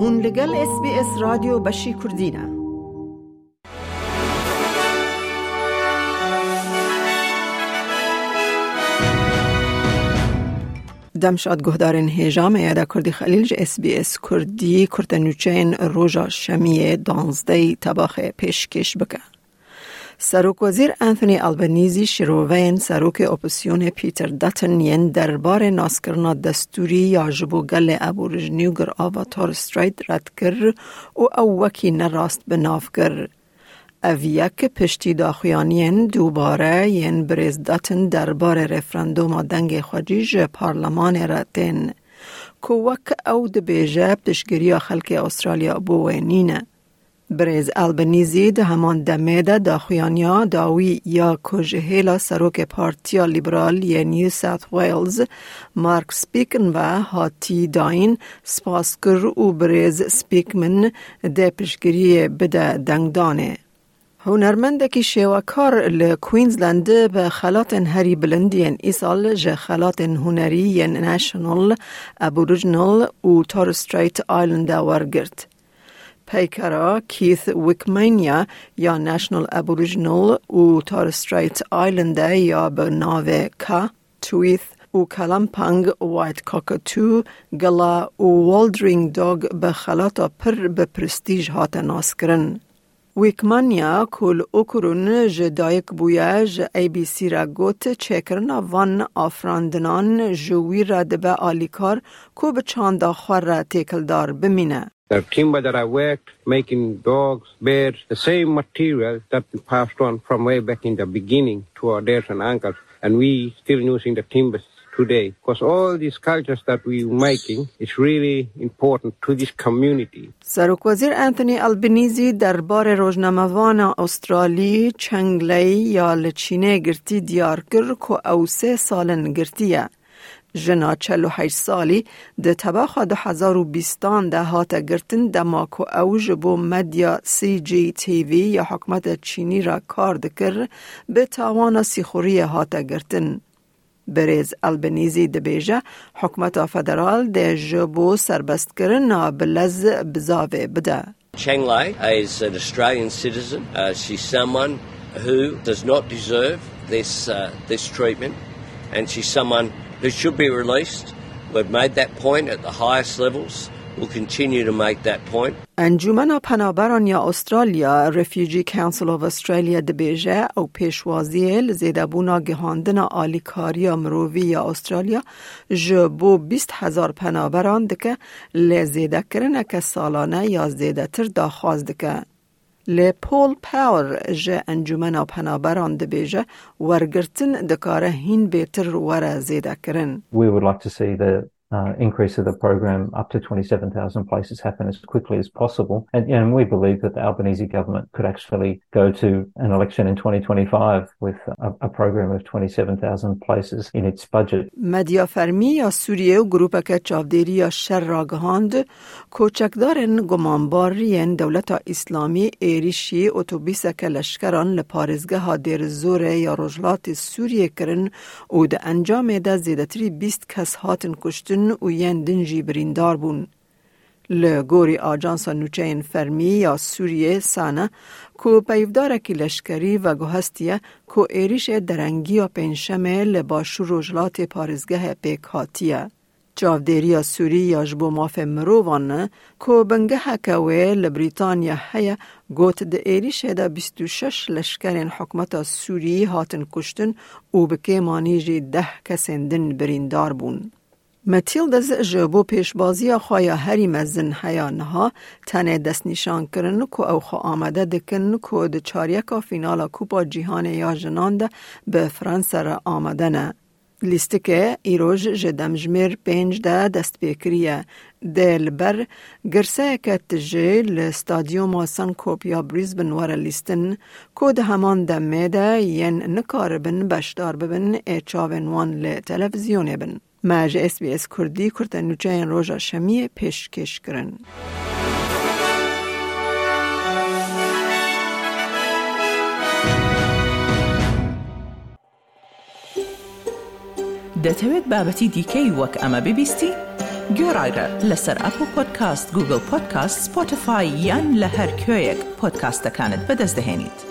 هون لگل اس بی اس رادیو بشی کردینه دمشاد گهدارن هیجام یادا کردی خلیل جه اس بی اس کردی کردنوچین روژا شمیه دانزده تباخ پیشکش بکن. سروک وزیر انتونی البنیزی شروین سروک اپوسیون پیتر داتن ین دربار ناسکرنا دستوری یا جبو گل ابورجنیو گر آوا تور ستریت رد کر و او وکی نراست بناف کر. اویک پشتی داخویانین دوباره ین بریز داتن دربار رفرندوم دنگ خواجیج پارلمان رتن. که وک او دبیجه پشگیری خلک استرالیا بوینینه. بریز البنیزی ده همان دمه ده داخویانیا داوی یا کجهیلا سروک پارتیا لیبرال یا نیو ساوت ویلز مارک سپیکن و هاتی داین سپاسکر و بریز سپیکمن ده پشگیری بده دنگدانه. هنرمندکی شیوکار لکوینزلند به خلات هری بلندین ایسال جه خلات هنری نشنال ابوریجنال و تار ستریت آیلند ورگرد. پیکرا کیث ویکمینیا یا نشنال ابوریجنال و تار ستریت آیلند یا به ناو کا تویث و کلمپنگ وایت کاکتو گلا و والدرینگ دوگ به خلاتا پر به پرستیج هات ناس کرن. ویکمانیا کل اوکرون جدایک بویا ج ای بی سی را گوت چکرنا وان آفراندنان جوی را دبه آلیکار کو به چاند آخوار را تیکل دار بمینه. The timber that I worked, making dogs, beds, the same material that we passed on from way back in the beginning to our dads and uncles. And we still using the timbers today. Because all these cultures that we're making is really important to this community. سروک وزیر انتونی البنیزی دربار روزنامه‌وان استرالی چنگلی یا لچینه گرتی دیار کر که او سه سالن گرتیه. جنا 48 سالی ده تباخا و بیستان ده هات گرتن دماکو او جبو مدیا سی جی تی وی یا حکمت چینی را کار دکر به تاوانا سیخوری هات گرتن. بریز البنیزی دبیجه حکمت فدرال ده جبو سربست کرن بلز بزاوه بده. Chang Lei is an Australian citizen. Uh, she's someone who does not deserve this, uh, this treatment, and she's someone who should be released. We've made that point at the highest levels. We'll continue to make that point. انجمن پنابران یا استرالیا رفیوجی کانسل آف استرالیا دبیجه او پیشوازی لزیدبونا گهاندن آلیکاریا مرووی یا استرالیا جبو بیست هزار پنابران دکه لزیده کرنه که سالانه یا زیده تر داخواز دکه. لی پول پاور جه انجمن پنابران دبیجه ورگرتن دکاره هین بیتر ور زیده کرن. We would like to see the uh, increase of the program up to 27,000 places happen as quickly as possible. And, and we believe that the Albanese government could actually go to an election in 2025 with a, a program of 27,000 places in its budget. مدیا فرمی یا سوریه و گروپ که چاودیری یا شر را گهاند کوچکدارن گمانبارین دولت اسلامی ایریشی اتوبیس که لشکران لپارزگه ها دیر زوره یا رجلات سوریه کرن و ده انجام ده زیدتری بیست کس هاتن کشتن و ین دنجی بریندار بون. لگوری آجانس نوچین فرمی یا سوریه سانه کو پیفداره که لشکری و گوهستیه کو ایریش درنگی و پنشمه لباشو رجلات پارزگه پیک هاتیه. جاودیری سوری یا جبو ماف مرووانه کو بنگه هکوه لبریتانیا هیا گوت ده ایریش ده 26 لشکرین حکمت سوری هاتن کشتن و بکه مانیجی ده کسندن بریندار بون. متیلدز جبو پیشبازی خوایا هری مزن حیانها تنه دست نشان کرن که او خوا آمده دکن که ده چاریکا فینالا کوپا جیهان یا جنان ده به فرانس را آمده نه. لیسته که ایروژ جدم جمیر پینج ده دست بکریه دل بر گرسه که تجه لستادیوم سان کوپیا بریزبن وره لیستن که ده همان دمه ده ین نکار بن بشدار ببن ایچاوین وان لتلویزیون بن. اس کردی کرتن نوچین روژا شمیه پیشکش کرن. دەتەوێت بابەتی دیکەی وەک ئەمە ببیستی؟ گۆڕایرە لەسەر ئەپ و پۆدکاست گوگل پۆدکاست سپۆتفاای یان لە هەر کوێیەک پۆدکاستەکانت بەدەستدەێنیت.